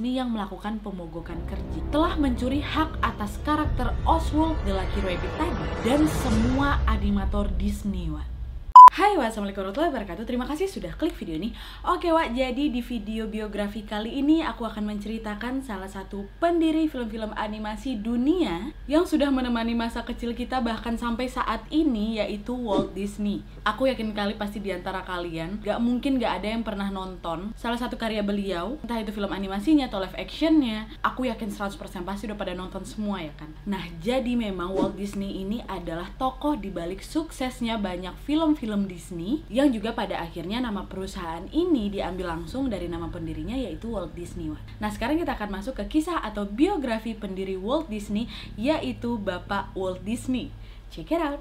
Disney yang melakukan pemogokan kerja telah mencuri hak atas karakter Oswald the Lucky Rabbit tadi dan semua animator Disney, Wak. Hai wassalamualaikum warahmatullahi wabarakatuh. Terima kasih sudah klik video ini. Oke Wak, jadi di video biografi kali ini Aku akan menceritakan salah satu pendiri film-film animasi dunia Yang sudah menemani masa kecil kita bahkan sampai saat ini Yaitu Walt Disney. Aku yakin kali pasti di antara kalian Gak mungkin gak ada yang pernah nonton Salah satu karya beliau Entah itu film animasinya atau live actionnya. Aku yakin 100% pasti udah pada nonton semua ya kan? Nah jadi memang Walt Disney ini adalah tokoh dibalik suksesnya banyak film-film film Disney yang juga pada akhirnya nama perusahaan ini diambil langsung dari nama pendirinya yaitu Walt Disney. Nah sekarang kita akan masuk ke kisah atau biografi pendiri Walt Disney yaitu Bapak Walt Disney. Check it out.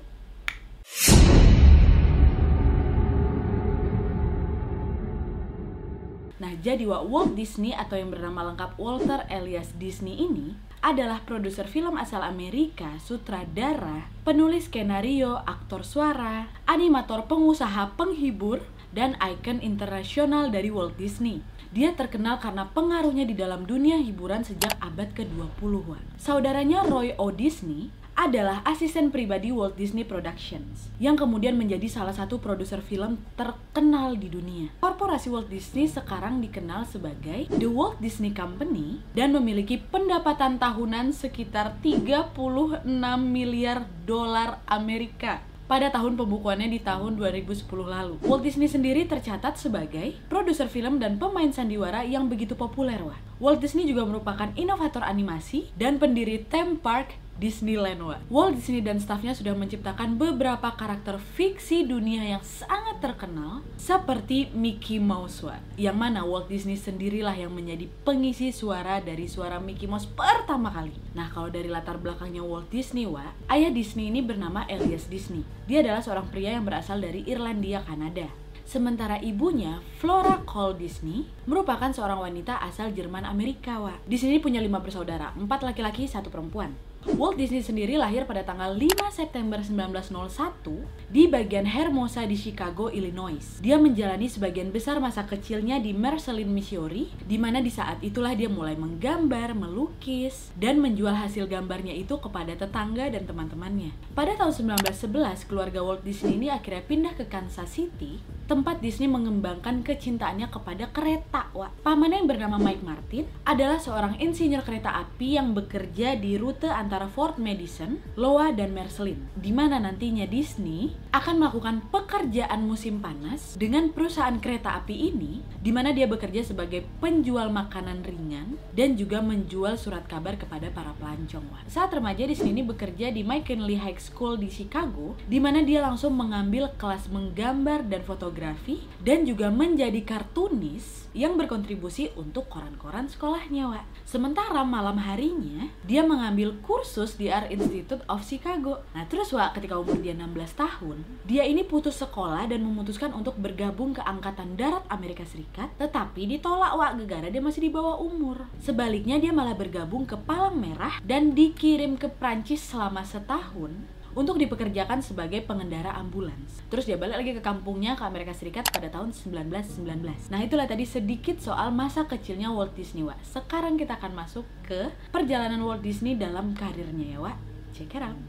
Nah, jadi Walt Disney atau yang bernama lengkap Walter Elias Disney ini adalah produser film asal Amerika, sutradara, penulis skenario, aktor suara, animator, pengusaha, penghibur, dan ikon internasional dari Walt Disney. Dia terkenal karena pengaruhnya di dalam dunia hiburan sejak abad ke-20-an. Saudaranya Roy O. Disney adalah asisten pribadi Walt Disney Productions yang kemudian menjadi salah satu produser film terkenal di dunia. Korporasi Walt Disney sekarang dikenal sebagai The Walt Disney Company dan memiliki pendapatan tahunan sekitar 36 miliar dolar Amerika pada tahun pembukuannya di tahun 2010 lalu. Walt Disney sendiri tercatat sebagai produser film dan pemain sandiwara yang begitu populer, wah. Walt Disney juga merupakan inovator animasi dan pendiri theme park Disneyland Wak. Walt Disney dan stafnya sudah menciptakan beberapa karakter fiksi dunia yang sangat terkenal seperti Mickey Mouse Wak. Yang mana Walt Disney sendirilah yang menjadi pengisi suara dari suara Mickey Mouse pertama kali. Nah kalau dari latar belakangnya Walt Disney Wak, ayah Disney ini bernama Elias Disney. Dia adalah seorang pria yang berasal dari Irlandia, Kanada. Sementara ibunya, Flora Cole Disney, merupakan seorang wanita asal Jerman Amerika, Wak. Di sini punya lima bersaudara, empat laki-laki, satu perempuan. Walt Disney sendiri lahir pada tanggal 5 September 1901 di bagian Hermosa di Chicago, Illinois. Dia menjalani sebagian besar masa kecilnya di Marceline, Missouri, di mana di saat itulah dia mulai menggambar, melukis, dan menjual hasil gambarnya itu kepada tetangga dan teman-temannya. Pada tahun 1911, keluarga Walt Disney ini akhirnya pindah ke Kansas City, tempat Disney mengembangkan kecintaannya kepada kereta. Wah, pamannya yang bernama Mike Martin adalah seorang insinyur kereta api yang bekerja di rute antara Fort Madison, Iowa, dan Marceline, di mana nantinya Disney akan melakukan pekerjaan musim panas dengan perusahaan kereta api ini, di mana dia bekerja sebagai penjual makanan ringan dan juga menjual surat kabar kepada para pelancong. Saat remaja Disney ini bekerja di McKinley High School di Chicago, di mana dia langsung mengambil kelas menggambar dan fotografi dan juga menjadi kartunis yang berkontribusi untuk koran-koran sekolahnya, Wak. Sementara malam harinya, dia mengambil kursus di Art Institute of Chicago. Nah, terus Wak, ketika umur dia 16 tahun, dia ini putus sekolah dan memutuskan untuk bergabung ke Angkatan Darat Amerika Serikat, tetapi ditolak Wak, gegara dia masih di bawah umur. Sebaliknya, dia malah bergabung ke Palang Merah dan dikirim ke Prancis selama setahun untuk dipekerjakan sebagai pengendara ambulans. Terus dia balik lagi ke kampungnya ke Amerika Serikat pada tahun 1919. Nah itulah tadi sedikit soal masa kecilnya Walt Disney, Wak. Sekarang kita akan masuk ke perjalanan Walt Disney dalam karirnya ya, Wak. Check it out.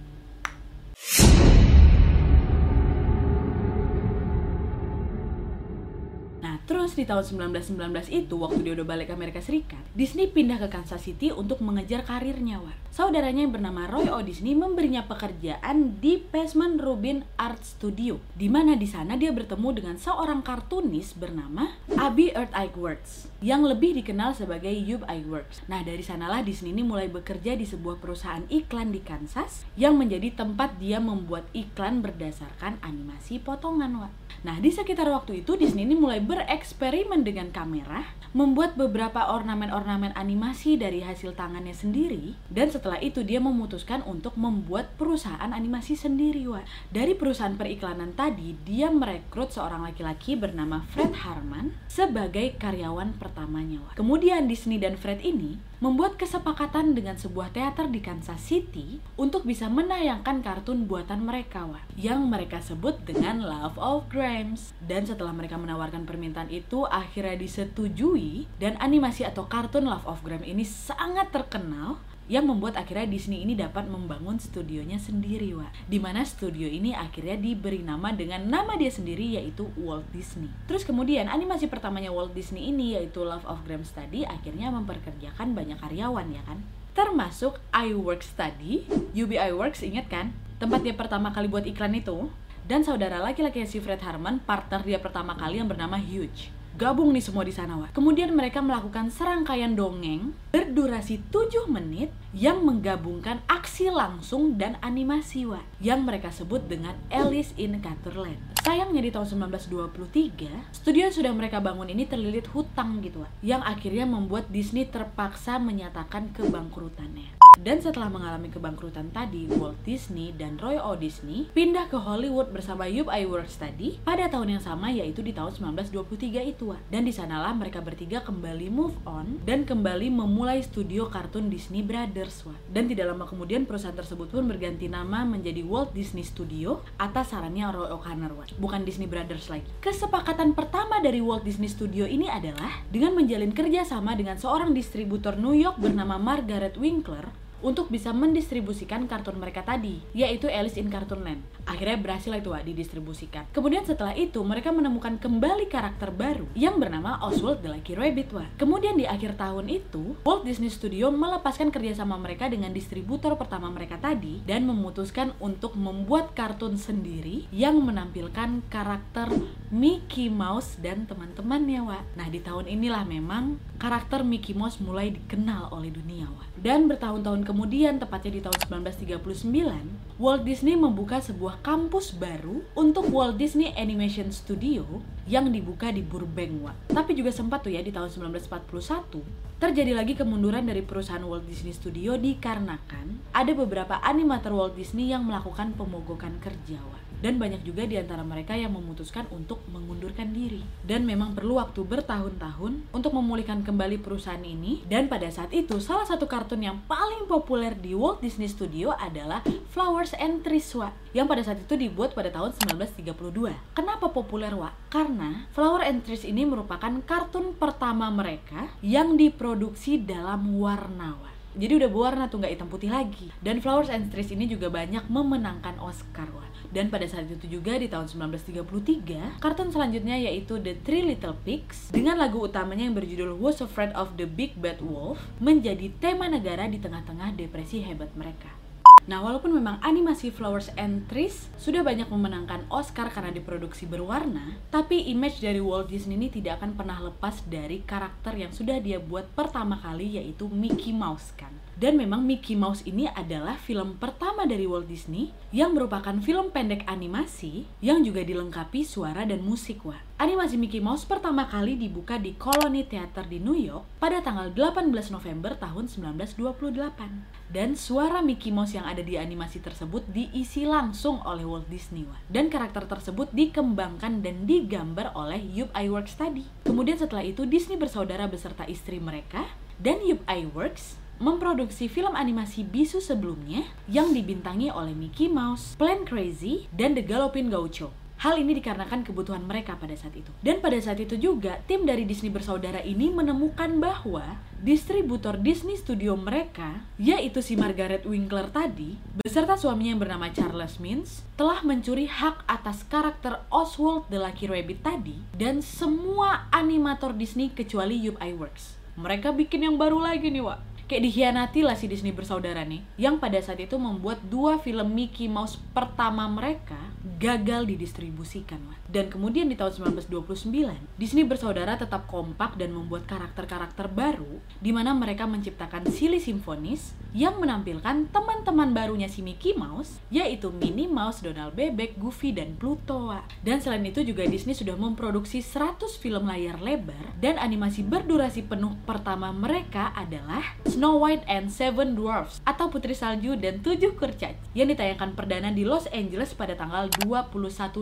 Terus di tahun 1919 itu, waktu dia udah balik ke Amerika Serikat, Disney pindah ke Kansas City untuk mengejar karirnya, War. Saudaranya yang bernama Roy O. Disney memberinya pekerjaan di Pesman Rubin Art Studio, di mana di sana dia bertemu dengan seorang kartunis bernama Abby Earth Works, yang lebih dikenal sebagai Yub Works. Nah, dari sanalah Disney ini mulai bekerja di sebuah perusahaan iklan di Kansas, yang menjadi tempat dia membuat iklan berdasarkan animasi potongan, War. Nah, di sekitar waktu itu Disney ini mulai bereksperimen dengan kamera, membuat beberapa ornamen-ornamen animasi dari hasil tangannya sendiri, dan setelah itu dia memutuskan untuk membuat perusahaan animasi sendiri, Wak. Dari perusahaan periklanan tadi, dia merekrut seorang laki-laki bernama Fred Harman sebagai karyawan pertamanya, Wak. Kemudian Disney dan Fred ini membuat kesepakatan dengan sebuah teater di Kansas City untuk bisa menayangkan kartun buatan mereka, yang mereka sebut dengan Love of Grimes. Dan setelah mereka menawarkan permintaan itu, akhirnya disetujui dan animasi atau kartun Love of Grimes ini sangat terkenal yang membuat akhirnya Disney ini dapat membangun studionya sendiri, Wak. Di mana studio ini akhirnya diberi nama dengan nama dia sendiri yaitu Walt Disney. Terus kemudian animasi pertamanya Walt Disney ini yaitu Love of Grams tadi akhirnya memperkerjakan banyak karyawan ya kan. Termasuk iWorks tadi, UB iWorks ingat kan? Tempat dia pertama kali buat iklan itu dan saudara laki-laki si Fred Harmon, partner dia pertama kali yang bernama Huge gabung nih semua di sana Wak. Kemudian mereka melakukan serangkaian dongeng berdurasi 7 menit yang menggabungkan aksi langsung dan animasi Wak yang mereka sebut dengan Alice in Wonderland. Sayangnya di tahun 1923, studio yang sudah mereka bangun ini terlilit hutang gitu Wak, yang akhirnya membuat Disney terpaksa menyatakan kebangkrutannya. Dan setelah mengalami kebangkrutan tadi, Walt Disney dan Roy O. Disney pindah ke Hollywood bersama Yup Iwerks tadi pada tahun yang sama yaitu di tahun 1923 itu. Dan di sanalah mereka bertiga kembali move on dan kembali memulai studio kartun Disney Brothers. Wah. Dan tidak lama kemudian perusahaan tersebut pun berganti nama menjadi Walt Disney Studio atas sarannya Roy O'Connor, Wah. bukan Disney Brothers lagi. Kesepakatan pertama dari Walt Disney Studio ini adalah dengan menjalin kerjasama dengan seorang distributor New York bernama Margaret Winkler untuk bisa mendistribusikan kartun mereka tadi, yaitu Alice in Cartoonland. Akhirnya berhasil itu Wak, didistribusikan. Kemudian setelah itu mereka menemukan kembali karakter baru yang bernama Oswald the Lucky Rabbit Wak. Kemudian di akhir tahun itu, Walt Disney Studio melepaskan kerjasama mereka dengan distributor pertama mereka tadi dan memutuskan untuk membuat kartun sendiri yang menampilkan karakter Mickey Mouse dan teman-temannya Wak. Nah di tahun inilah memang karakter Mickey Mouse mulai dikenal oleh dunia Wak. Dan bertahun-tahun kemudian, tepatnya di tahun 1939, Walt Disney membuka sebuah kampus baru untuk Walt Disney Animation Studio yang dibuka di Burbank, Wak. Tapi juga sempat tuh ya di tahun 1941 terjadi lagi kemunduran dari perusahaan Walt Disney Studio dikarenakan ada beberapa animator Walt Disney yang melakukan pemogokan kerja, Wak dan banyak juga di antara mereka yang memutuskan untuk mengundurkan diri. Dan memang perlu waktu bertahun-tahun untuk memulihkan kembali perusahaan ini. Dan pada saat itu, salah satu kartun yang paling populer di Walt Disney Studio adalah Flowers and Trees, Wak. Yang pada saat itu dibuat pada tahun 1932. Kenapa populer, Wak? Karena Flower and Trees ini merupakan kartun pertama mereka yang diproduksi dalam warna, Wak. Jadi udah berwarna tuh nggak hitam putih lagi. Dan Flowers and Trees ini juga banyak memenangkan Oscar, Wak. Dan pada saat itu juga di tahun 1933, kartun selanjutnya yaitu The Three Little Pigs dengan lagu utamanya yang berjudul Who's Afraid of the Big Bad Wolf menjadi tema negara di tengah-tengah depresi hebat mereka. Nah, walaupun memang animasi Flowers and Trees sudah banyak memenangkan Oscar karena diproduksi berwarna, tapi image dari Walt Disney ini tidak akan pernah lepas dari karakter yang sudah dia buat pertama kali yaitu Mickey Mouse kan. Dan memang Mickey Mouse ini adalah film pertama dari Walt Disney yang merupakan film pendek animasi yang juga dilengkapi suara dan musik wah. Animasi Mickey Mouse pertama kali dibuka di Colony Theater di New York pada tanggal 18 November tahun 1928. Dan suara Mickey Mouse yang ada di animasi tersebut diisi langsung oleh Walt Disney wah. Dan karakter tersebut dikembangkan dan digambar oleh Yup Iwerks tadi. Kemudian setelah itu Disney bersaudara beserta istri mereka dan Yup Iwerks memproduksi film animasi bisu sebelumnya yang dibintangi oleh Mickey Mouse, Plan Crazy, dan The Galloping Gaucho. Hal ini dikarenakan kebutuhan mereka pada saat itu. Dan pada saat itu juga, tim dari Disney bersaudara ini menemukan bahwa distributor Disney Studio mereka, yaitu si Margaret Winkler tadi, beserta suaminya yang bernama Charles Mintz, telah mencuri hak atas karakter Oswald the Lucky Rabbit tadi dan semua animator Disney kecuali Iwerks. Mereka bikin yang baru lagi nih, Wak kayak dikhianati lah si Disney bersaudara nih yang pada saat itu membuat dua film Mickey Mouse pertama mereka gagal didistribusikan lah. Dan kemudian di tahun 1929, Disney bersaudara tetap kompak dan membuat karakter-karakter baru di mana mereka menciptakan Silly Symphonies, yang menampilkan teman-teman barunya si Mickey Mouse, yaitu Minnie Mouse, Donald Bebek, Goofy, dan Pluto. Dan selain itu juga Disney sudah memproduksi 100 film layar lebar dan animasi berdurasi penuh pertama mereka adalah Snow White and Seven Dwarfs atau Putri Salju dan Tujuh Kurcaci yang ditayangkan perdana di Los Angeles pada tanggal 21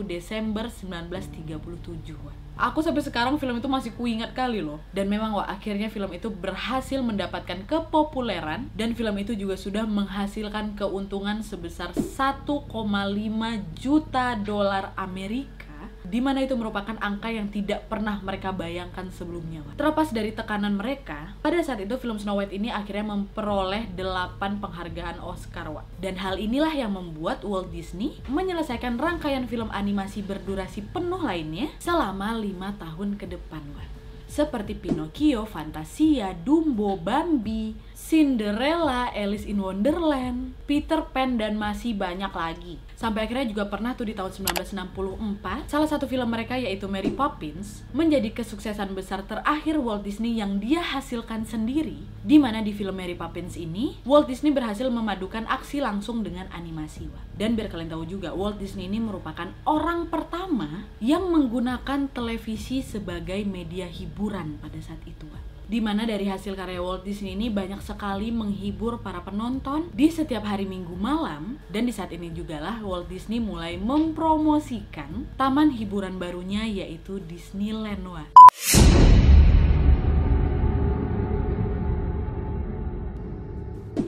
Desember 1937. Aku sampai sekarang film itu masih kuingat kali loh. Dan memang wah akhirnya film itu berhasil mendapatkan kepopuleran dan film itu juga sudah menghasilkan keuntungan sebesar 1,5 juta dolar Amerika di mana itu merupakan angka yang tidak pernah mereka bayangkan sebelumnya. Terlepas dari tekanan mereka, pada saat itu film Snow White ini akhirnya memperoleh 8 penghargaan Oscar. Dan hal inilah yang membuat Walt Disney menyelesaikan rangkaian film animasi berdurasi penuh lainnya selama lima tahun ke depan. Seperti Pinocchio, Fantasia, Dumbo, Bambi, Cinderella, Alice in Wonderland, Peter Pan, dan masih banyak lagi. Sampai akhirnya juga pernah tuh di tahun 1964, salah satu film mereka yaitu Mary Poppins menjadi kesuksesan besar terakhir Walt Disney yang dia hasilkan sendiri. Di mana di film Mary Poppins ini, Walt Disney berhasil memadukan aksi langsung dengan animasi. Dan biar kalian tahu juga, Walt Disney ini merupakan orang pertama yang menggunakan televisi sebagai media hiburan pada saat itu di mana dari hasil karya Walt Disney ini banyak sekali menghibur para penonton di setiap hari Minggu malam dan di saat ini juga lah Walt Disney mulai mempromosikan taman hiburan barunya yaitu Disneyland Wah.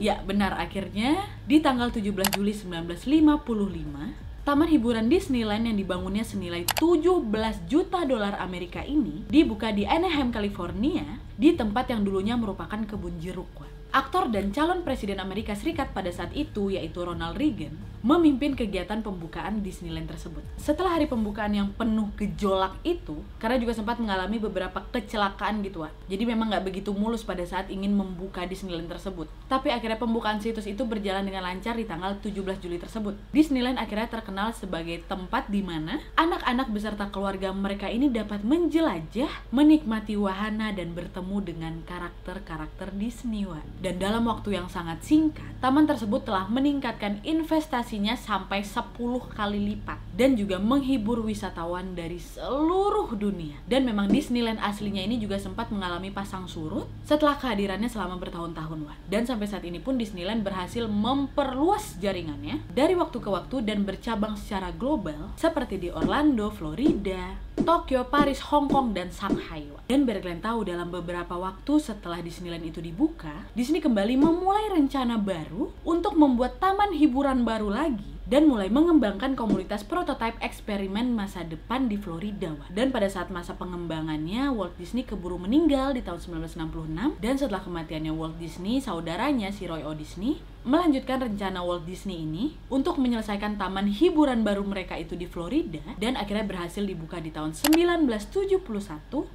Ya, benar akhirnya di tanggal 17 Juli 1955 Taman hiburan Disneyland yang dibangunnya senilai 17 juta dolar Amerika ini dibuka di Anaheim, California, di tempat yang dulunya merupakan kebun jeruk. Aktor dan calon presiden Amerika Serikat pada saat itu, yaitu Ronald Reagan, memimpin kegiatan pembukaan Disneyland tersebut. Setelah hari pembukaan yang penuh gejolak itu, karena juga sempat mengalami beberapa kecelakaan gitu, Wak. Jadi memang nggak begitu mulus pada saat ingin membuka Disneyland tersebut. Tapi akhirnya pembukaan situs itu berjalan dengan lancar di tanggal 17 Juli tersebut. Disneyland akhirnya terkenal sebagai tempat di mana anak-anak beserta keluarga mereka ini dapat menjelajah, menikmati wahana dan bertemu dengan karakter-karakter Disney, Wak. Dan dalam waktu yang sangat singkat, taman tersebut telah meningkatkan investasinya sampai 10 kali lipat dan juga menghibur wisatawan dari seluruh dunia. Dan memang Disneyland aslinya ini juga sempat mengalami pasang surut setelah kehadirannya selama bertahun-tahun. Dan sampai saat ini pun Disneyland berhasil memperluas jaringannya dari waktu ke waktu dan bercabang secara global seperti di Orlando, Florida, Tokyo, Paris, Hong Kong, dan Shanghai. Dan kalian tahu, dalam beberapa waktu setelah Disneyland itu dibuka, Disney kembali memulai rencana baru untuk membuat taman hiburan baru lagi dan mulai mengembangkan komunitas prototipe eksperimen masa depan di Florida. Dan pada saat masa pengembangannya, Walt Disney keburu meninggal di tahun 1966 dan setelah kematiannya Walt Disney, saudaranya si Roy O. Disney melanjutkan rencana Walt Disney ini untuk menyelesaikan taman hiburan baru mereka itu di Florida dan akhirnya berhasil dibuka di tahun 1971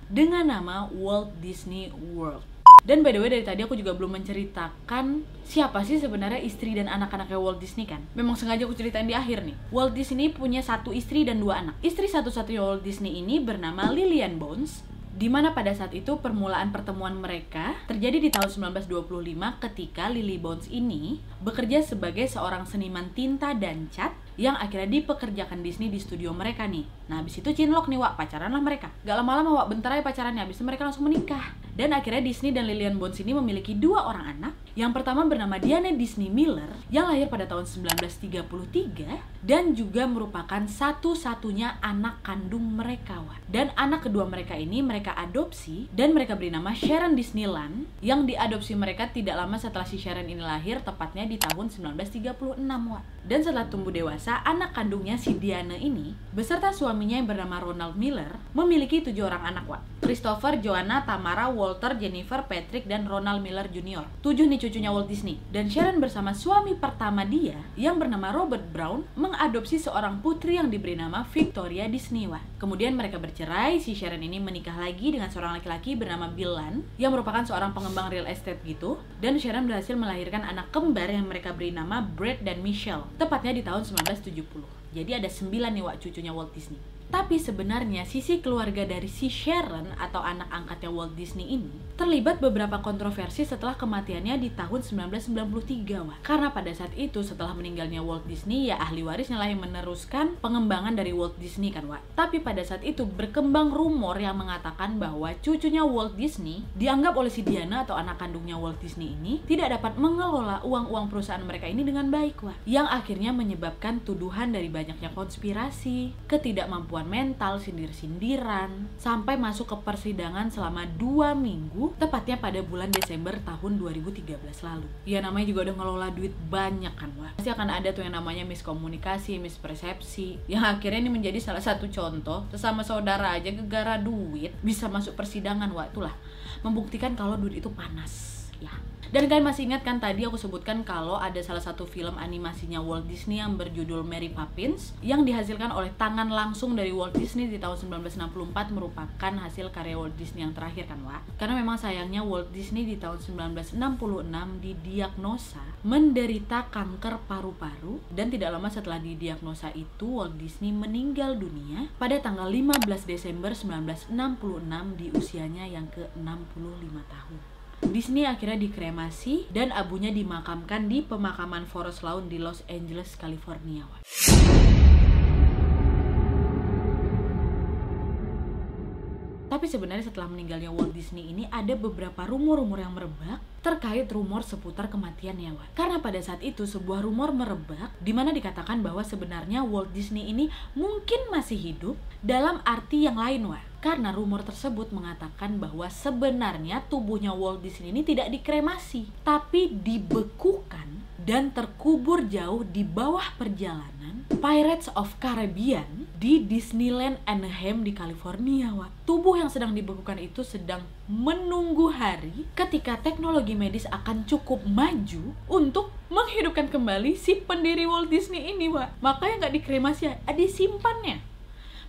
dengan nama Walt Disney World. Dan by the way dari tadi aku juga belum menceritakan siapa sih sebenarnya istri dan anak-anaknya Walt Disney kan. Memang sengaja aku ceritain di akhir nih. Walt Disney punya satu istri dan dua anak. Istri satu-satunya Walt Disney ini bernama Lillian Bones di mana pada saat itu permulaan pertemuan mereka terjadi di tahun 1925 ketika Lily Bones ini bekerja sebagai seorang seniman tinta dan cat yang akhirnya dipekerjakan Disney di studio mereka nih. Nah, habis itu cinlok nih, Wak, pacaran lah mereka. Gak lama-lama, Wak, bentar aja pacarannya, habis itu mereka langsung menikah. Dan akhirnya Disney dan Lillian Bones ini memiliki dua orang anak. Yang pertama bernama Diane Disney Miller, yang lahir pada tahun 1933, dan juga merupakan satu-satunya anak kandung mereka, Wak. Dan anak kedua mereka ini mereka adopsi, dan mereka beri nama Sharon Disneyland, yang diadopsi mereka tidak lama setelah si Sharon ini lahir, tepatnya di tahun 1936, Wak. Dan setelah tumbuh dewasa, anak kandungnya si Diana ini, beserta suaminya yang bernama Ronald Miller, memiliki tujuh orang anak, Wak. Christopher, Joanna, Tamara, Walter, Jennifer, Patrick, dan Ronald Miller Jr. Tujuh nih cucunya Walt Disney. Dan Sharon bersama suami pertama dia, yang bernama Robert Brown, mengadopsi seorang putri yang diberi nama Victoria Disney, Wak. Kemudian mereka bercerai, si Sharon ini menikah lagi dengan seorang laki-laki bernama Billan, yang merupakan seorang pengembang real estate gitu. Dan Sharon berhasil melahirkan anak kembar yang mereka beri nama Brett dan Michelle tepatnya di tahun 1970. Jadi ada 9 nih Wak cucunya Walt Disney. Tapi sebenarnya sisi keluarga dari si Sharon atau anak angkatnya Walt Disney ini terlibat beberapa kontroversi setelah kematiannya di tahun 1993 wah. Karena pada saat itu setelah meninggalnya Walt Disney ya ahli warisnya lah yang meneruskan pengembangan dari Walt Disney kan wah. Tapi pada saat itu berkembang rumor yang mengatakan bahwa cucunya Walt Disney dianggap oleh si Diana atau anak kandungnya Walt Disney ini tidak dapat mengelola uang-uang perusahaan mereka ini dengan baik wah. Yang akhirnya menyebabkan tuduhan dari banyaknya konspirasi, ketidakmampuan mental, sindir-sindiran, sampai masuk ke persidangan selama dua minggu tepatnya pada bulan Desember tahun 2013 lalu. Ya namanya juga udah ngelola duit banyak kan wah. Pasti akan ada tuh yang namanya miskomunikasi, mispersepsi, yang akhirnya ini menjadi salah satu contoh sesama saudara aja gegara duit bisa masuk persidangan wah itulah membuktikan kalau duit itu panas ya dan kalian masih ingat kan tadi aku sebutkan kalau ada salah satu film animasinya Walt Disney yang berjudul Mary Poppins yang dihasilkan oleh tangan langsung dari Walt Disney di tahun 1964 merupakan hasil karya Walt Disney yang terakhir kan Wak? Karena memang sayangnya Walt Disney di tahun 1966 didiagnosa menderita kanker paru-paru dan tidak lama setelah didiagnosa itu Walt Disney meninggal dunia pada tanggal 15 Desember 1966 di usianya yang ke-65 tahun. Disney akhirnya dikremasi dan abunya dimakamkan di pemakaman Forest Lawn di Los Angeles, California. Tapi sebenarnya setelah meninggalnya Walt Disney ini ada beberapa rumor-rumor yang merebak terkait rumor seputar kematiannya Wak. Karena pada saat itu sebuah rumor merebak di mana dikatakan bahwa sebenarnya Walt Disney ini mungkin masih hidup dalam arti yang lain Wak. Karena rumor tersebut mengatakan bahwa sebenarnya tubuhnya Walt Disney ini tidak dikremasi, tapi dibekukan dan terkubur jauh di bawah perjalanan Pirates of Caribbean di Disneyland Anaheim di California. Wak. Tubuh yang sedang dibekukan itu sedang menunggu hari ketika teknologi medis akan cukup maju untuk menghidupkan kembali si pendiri Walt Disney ini, Wak. Makanya nggak dikremasi, ya, disimpannya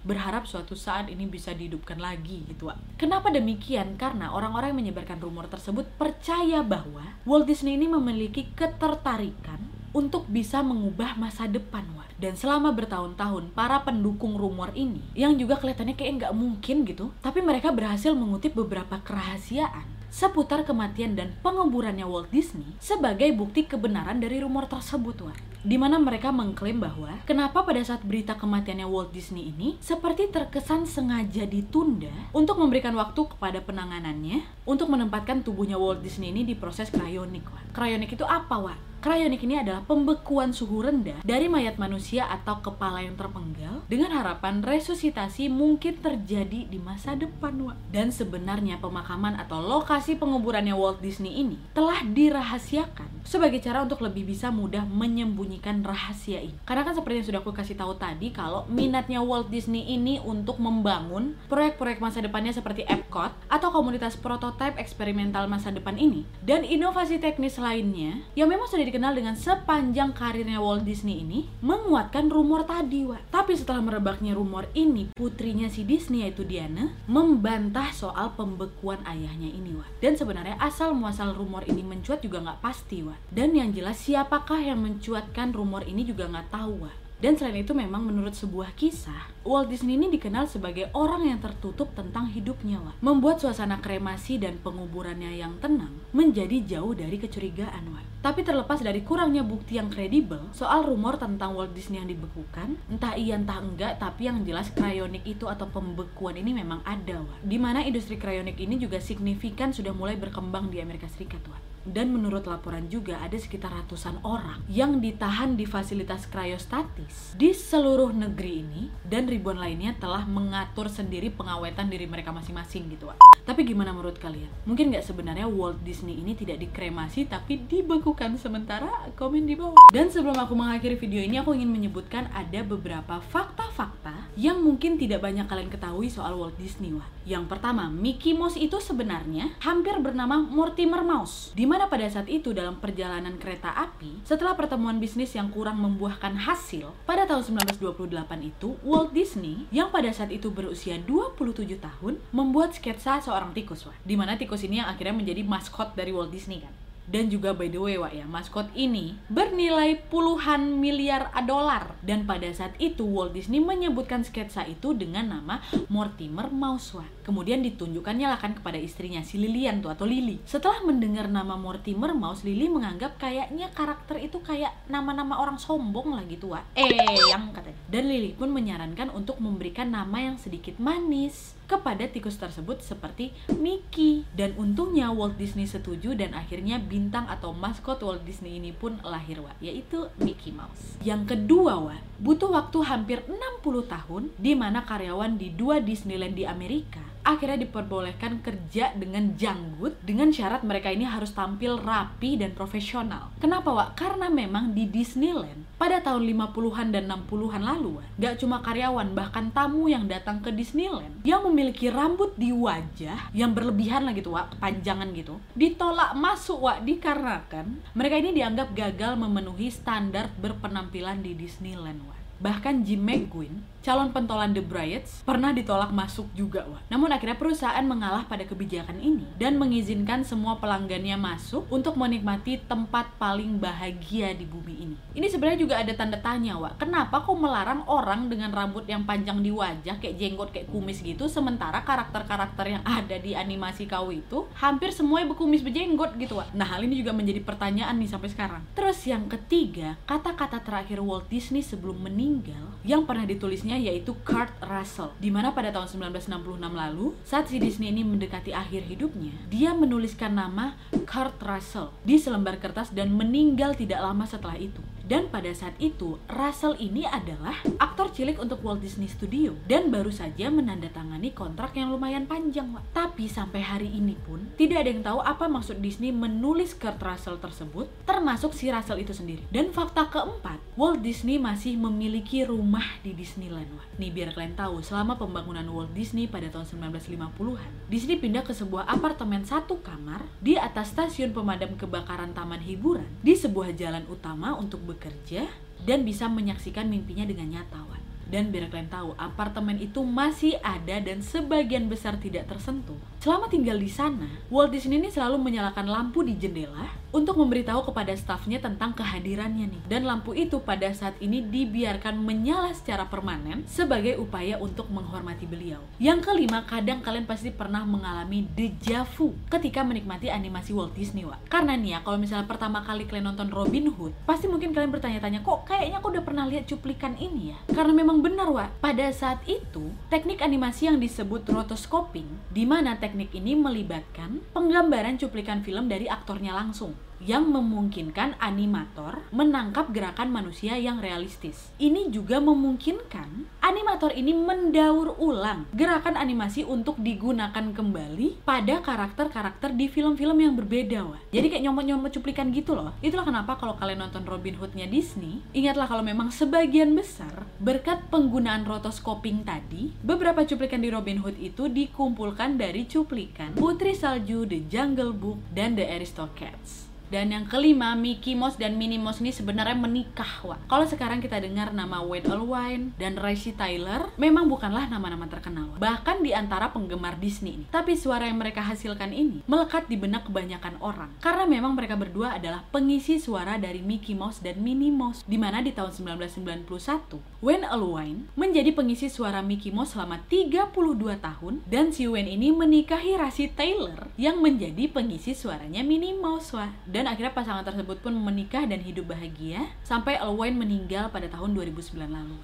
berharap suatu saat ini bisa dihidupkan lagi gitu. Kenapa demikian? Karena orang-orang yang menyebarkan rumor tersebut percaya bahwa Walt Disney ini memiliki ketertarikan untuk bisa mengubah masa depan Wak. Dan selama bertahun-tahun para pendukung rumor ini yang juga kelihatannya kayak nggak mungkin gitu, tapi mereka berhasil mengutip beberapa kerahasiaan seputar kematian dan penguburannya Walt Disney sebagai bukti kebenaran dari rumor tersebut, Wak di mana mereka mengklaim bahwa kenapa pada saat berita kematiannya Walt Disney ini seperti terkesan sengaja ditunda untuk memberikan waktu kepada penanganannya untuk menempatkan tubuhnya Walt Disney ini di proses kryonik. Kryonik itu apa, Wak? Kryonik ini adalah pembekuan suhu rendah dari mayat manusia atau kepala yang terpenggal dengan harapan resusitasi mungkin terjadi di masa depan. Dan sebenarnya pemakaman atau lokasi penguburannya Walt Disney ini telah dirahasiakan sebagai cara untuk lebih bisa mudah menyembunyikan rahasia ini. Karena kan seperti yang sudah aku kasih tahu tadi kalau minatnya Walt Disney ini untuk membangun proyek-proyek masa depannya seperti Epcot atau komunitas prototipe eksperimental masa depan ini dan inovasi teknis lainnya yang memang sudah dikenal dengan sepanjang karirnya Walt Disney ini menguatkan rumor tadi, Wak. Tapi setelah merebaknya rumor ini, putrinya si Disney yaitu Diana membantah soal pembekuan ayahnya ini, Wak. Dan sebenarnya asal muasal rumor ini mencuat juga nggak pasti, Wak. Dan yang jelas siapakah yang mencuatkan rumor ini juga nggak tahu, Wak. Dan selain itu memang menurut sebuah kisah, Walt Disney ini dikenal sebagai orang yang tertutup tentang hidupnya, Wak. Membuat suasana kremasi dan penguburannya yang tenang menjadi jauh dari kecurigaan, Wak. Tapi terlepas dari kurangnya bukti yang kredibel soal rumor tentang Walt Disney yang dibekukan, entah iya entah enggak, tapi yang jelas kryonik itu atau pembekuan ini memang ada, Wak. Di mana industri kryonik ini juga signifikan sudah mulai berkembang di Amerika Serikat, Wak. Dan menurut laporan juga ada sekitar ratusan orang yang ditahan di fasilitas kryostatis di seluruh negeri ini dan ribuan lainnya telah mengatur sendiri pengawetan diri mereka masing-masing gitu. Wak. Tapi gimana menurut kalian? Mungkin nggak sebenarnya Walt Disney ini tidak dikremasi tapi dibekukan sementara? Komen di bawah. Dan sebelum aku mengakhiri video ini aku ingin menyebutkan ada beberapa fakta-fakta yang mungkin tidak banyak kalian ketahui soal Walt Disney. Wak. Yang pertama, Mickey Mouse itu sebenarnya hampir bernama Mortimer Mouse. Di mana pada saat itu dalam perjalanan kereta api, setelah pertemuan bisnis yang kurang membuahkan hasil, pada tahun 1928 itu Walt Disney yang pada saat itu berusia 27 tahun membuat sketsa seorang tikus, wah. Di mana tikus ini yang akhirnya menjadi maskot dari Walt Disney kan. Dan juga by the way Wak ya, maskot ini bernilai puluhan miliar dolar. Dan pada saat itu Walt Disney menyebutkan sketsa itu dengan nama Mortimer Mouse Wak. Kemudian ditunjukkannya lah kan kepada istrinya si Lilian tuh atau Lily. Setelah mendengar nama Mortimer Mouse, Lily menganggap kayaknya karakter itu kayak nama-nama orang sombong lah gitu Wak. Eh, yang katanya. Dan Lily pun menyarankan untuk memberikan nama yang sedikit manis kepada tikus tersebut seperti Mickey. Dan untungnya Walt Disney setuju dan akhirnya bintang atau maskot Walt Disney ini pun lahir, Wak, yaitu Mickey Mouse. Yang kedua, Wak, butuh waktu hampir 60 tahun di mana karyawan di dua Disneyland di Amerika akhirnya diperbolehkan kerja dengan janggut dengan syarat mereka ini harus tampil rapi dan profesional. Kenapa, Wak? Karena memang di Disneyland pada tahun 50-an dan 60-an lalu, gak cuma karyawan, bahkan tamu yang datang ke Disneyland yang memiliki rambut di wajah yang berlebihan lah gitu, Wak, kepanjangan gitu, ditolak masuk, Wak, dikarenakan mereka ini dianggap gagal memenuhi standar berpenampilan di Disneyland, Wak. Bahkan Jim McGuinn, calon pentolan The Bryats, pernah ditolak masuk juga, wah. Namun akhirnya perusahaan mengalah pada kebijakan ini dan mengizinkan semua pelanggannya masuk untuk menikmati tempat paling bahagia di bumi ini. Ini sebenarnya juga ada tanda tanya, wah. Kenapa kok melarang orang dengan rambut yang panjang di wajah, kayak jenggot, kayak kumis gitu, sementara karakter-karakter yang ada di animasi kau itu hampir semuanya berkumis berjenggot gitu, wah. Nah, hal ini juga menjadi pertanyaan nih sampai sekarang. Terus yang ketiga, kata-kata terakhir Walt Disney sebelum meninggal yang pernah ditulisnya yaitu Kurt Russell di mana pada tahun 1966 lalu saat si Disney ini mendekati akhir hidupnya dia menuliskan nama Kurt Russell di selembar kertas dan meninggal tidak lama setelah itu dan pada saat itu, Russell ini adalah aktor cilik untuk Walt Disney Studio dan baru saja menandatangani kontrak yang lumayan panjang, Wak. Tapi sampai hari ini pun tidak ada yang tahu apa maksud Disney menulis Kurt Russell tersebut, termasuk si Russell itu sendiri. Dan fakta keempat, Walt Disney masih memiliki rumah di Disneyland, Wak. Nih biar kalian tahu, selama pembangunan Walt Disney pada tahun 1950-an, Disney pindah ke sebuah apartemen satu kamar di atas stasiun pemadam kebakaran taman hiburan di sebuah jalan utama untuk bekerja dan bisa menyaksikan mimpinya dengan nyata, Wan. Dan biar kalian tahu, apartemen itu masih ada dan sebagian besar tidak tersentuh. Selama tinggal di sana, Walt Disney ini selalu menyalakan lampu di jendela untuk memberitahu kepada stafnya tentang kehadirannya nih. Dan lampu itu pada saat ini dibiarkan menyala secara permanen sebagai upaya untuk menghormati beliau. Yang kelima, kadang kalian pasti pernah mengalami deja vu ketika menikmati animasi Walt Disney, Wak. Karena nih ya, kalau misalnya pertama kali kalian nonton Robin Hood, pasti mungkin kalian bertanya-tanya, kok kayaknya aku udah pernah lihat cuplikan ini ya? Karena memang benar, Wak. Pada saat itu, teknik animasi yang disebut rotoscoping, di mana teknik ini melibatkan penggambaran cuplikan film dari aktornya langsung yang memungkinkan animator menangkap gerakan manusia yang realistis. Ini juga memungkinkan animator ini mendaur ulang gerakan animasi untuk digunakan kembali pada karakter-karakter di film-film yang berbeda, wah. Jadi kayak nyomot-nyomot cuplikan gitu loh. Itulah kenapa kalau kalian nonton Robin Hood-nya Disney, ingatlah kalau memang sebagian besar berkat penggunaan rotoscoping tadi, beberapa cuplikan di Robin Hood itu dikumpulkan dari cuplikan Putri Salju, The Jungle Book, dan The Aristocats. Dan yang kelima, Mickey Mouse dan Minnie Mouse ini sebenarnya menikah, Wak. Kalau sekarang kita dengar nama Wayne Allwine dan Racy Tyler, memang bukanlah nama-nama terkenal. Wak. Bahkan di antara penggemar Disney ini. Tapi suara yang mereka hasilkan ini melekat di benak kebanyakan orang. Karena memang mereka berdua adalah pengisi suara dari Mickey Mouse dan Minnie Mouse. Di mana di tahun 1991, Wayne Allwine menjadi pengisi suara Mickey Mouse selama 32 tahun dan si Wayne ini menikahi Racy Taylor yang menjadi pengisi suaranya Minnie Mouse, Wak dan akhirnya pasangan tersebut pun menikah dan hidup bahagia sampai Alwyn meninggal pada tahun 2009 lalu.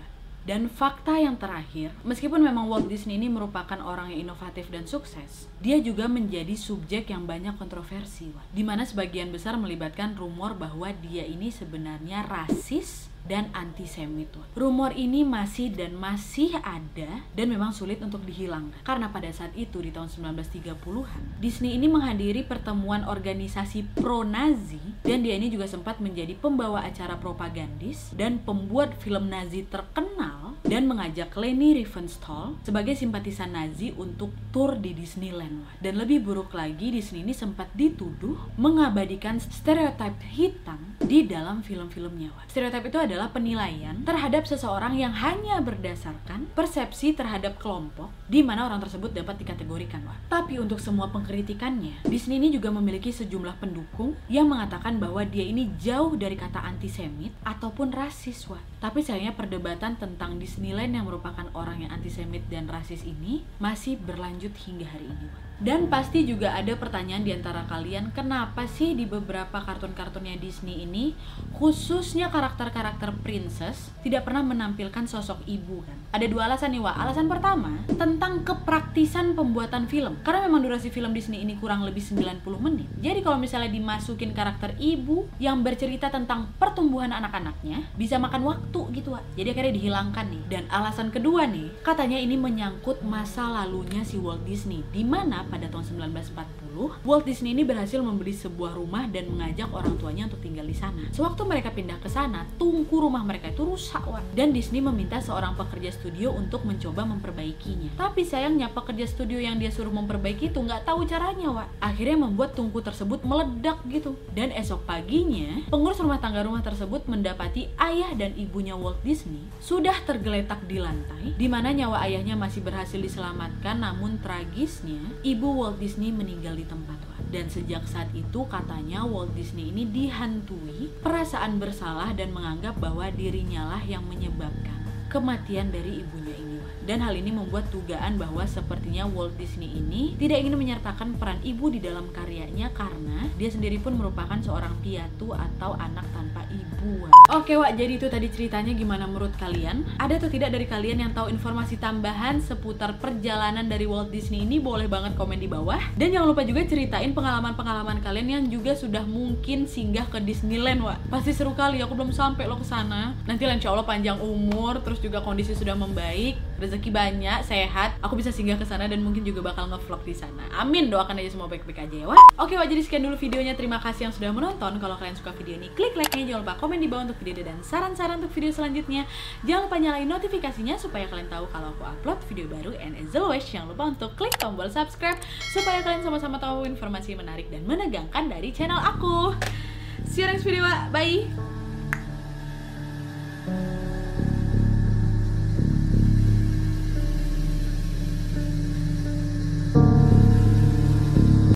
Dan fakta yang terakhir, meskipun memang Walt Disney ini merupakan orang yang inovatif dan sukses, dia juga menjadi subjek yang banyak kontroversi, di mana sebagian besar melibatkan rumor bahwa dia ini sebenarnya rasis dan antisemit. Rumor ini masih dan masih ada dan memang sulit untuk dihilangkan. Karena pada saat itu di tahun 1930-an, Disney ini menghadiri pertemuan organisasi pro-Nazi dan dia ini juga sempat menjadi pembawa acara propagandis dan pembuat film Nazi terkenal dan mengajak Leni Riefenstahl sebagai simpatisan Nazi untuk tur di Disneyland. Dan lebih buruk lagi, Disney ini sempat dituduh mengabadikan stereotip hitam di dalam film-filmnya. Stereotip itu adalah penilaian terhadap seseorang yang hanya berdasarkan persepsi terhadap kelompok di mana orang tersebut dapat dikategorikan. Wak. Tapi untuk semua pengkritikannya, Disney ini juga memiliki sejumlah pendukung yang mengatakan bahwa dia ini jauh dari kata antisemit ataupun rasis. Wak. Tapi sayangnya perdebatan tentang Disneyland yang merupakan orang yang antisemit dan rasis ini masih berlanjut hingga hari ini. Wak. Dan pasti juga ada pertanyaan di antara kalian, kenapa sih di beberapa kartun-kartunnya Disney ini, khususnya karakter-karakter princess, tidak pernah menampilkan sosok ibu kan? Ada dua alasan nih, Wak. Alasan pertama, tentang kepraktisan pembuatan film. Karena memang durasi film Disney ini kurang lebih 90 menit. Jadi kalau misalnya dimasukin karakter ibu yang bercerita tentang pertumbuhan anak-anaknya, bisa makan waktu gitu, Wak. Jadi akhirnya dihilangkan nih. Dan alasan kedua nih, katanya ini menyangkut masa lalunya si Walt Disney, di mana pada tahun 1940, Walt Disney ini berhasil membeli sebuah rumah dan mengajak orang tuanya untuk tinggal di sana. Sewaktu mereka pindah ke sana, tungku rumah mereka itu rusak, Wak. Dan Disney meminta seorang pekerja studio untuk mencoba memperbaikinya. Tapi sayangnya pekerja studio yang dia suruh memperbaiki itu nggak tahu caranya, Wak. Akhirnya membuat tungku tersebut meledak gitu. Dan esok paginya, pengurus rumah tangga rumah tersebut mendapati ayah dan ibunya Walt Disney sudah tergeletak di lantai, di mana nyawa ayahnya masih berhasil diselamatkan, namun tragisnya ibu Walt Disney meninggal di tempat. Wak. Dan sejak saat itu katanya Walt Disney ini dihantui perasaan bersalah dan menganggap bahwa dirinya lah yang menyebabkan kematian dari ibunya. Dan hal ini membuat dugaan bahwa sepertinya Walt Disney ini tidak ingin menyertakan peran ibu di dalam karyanya karena dia sendiri pun merupakan seorang piatu atau anak tanpa ibu. Oke Wak, jadi itu tadi ceritanya gimana menurut kalian? Ada atau tidak dari kalian yang tahu informasi tambahan seputar perjalanan dari Walt Disney ini? Boleh banget komen di bawah. Dan jangan lupa juga ceritain pengalaman-pengalaman kalian yang juga sudah mungkin singgah ke Disneyland, Wak. Pasti seru kali, aku belum sampai lo ke sana. Nanti insya Allah panjang umur, terus juga kondisi sudah membaik, rezeki banyak, sehat, aku bisa singgah ke sana dan mungkin juga bakal ngevlog di sana. Amin, doakan aja semua baik-baik aja ya, Wak. Oke, Wak, jadi sekian dulu videonya. Terima kasih yang sudah menonton. Kalau kalian suka video ini, klik like-nya. Jangan lupa komen di bawah untuk video dan saran-saran untuk video selanjutnya. Jangan lupa nyalain notifikasinya supaya kalian tahu kalau aku upload video baru. And as always, jangan lupa untuk klik tombol subscribe supaya kalian sama-sama tahu informasi menarik dan menegangkan dari channel aku. See you next video, Wak. Bye!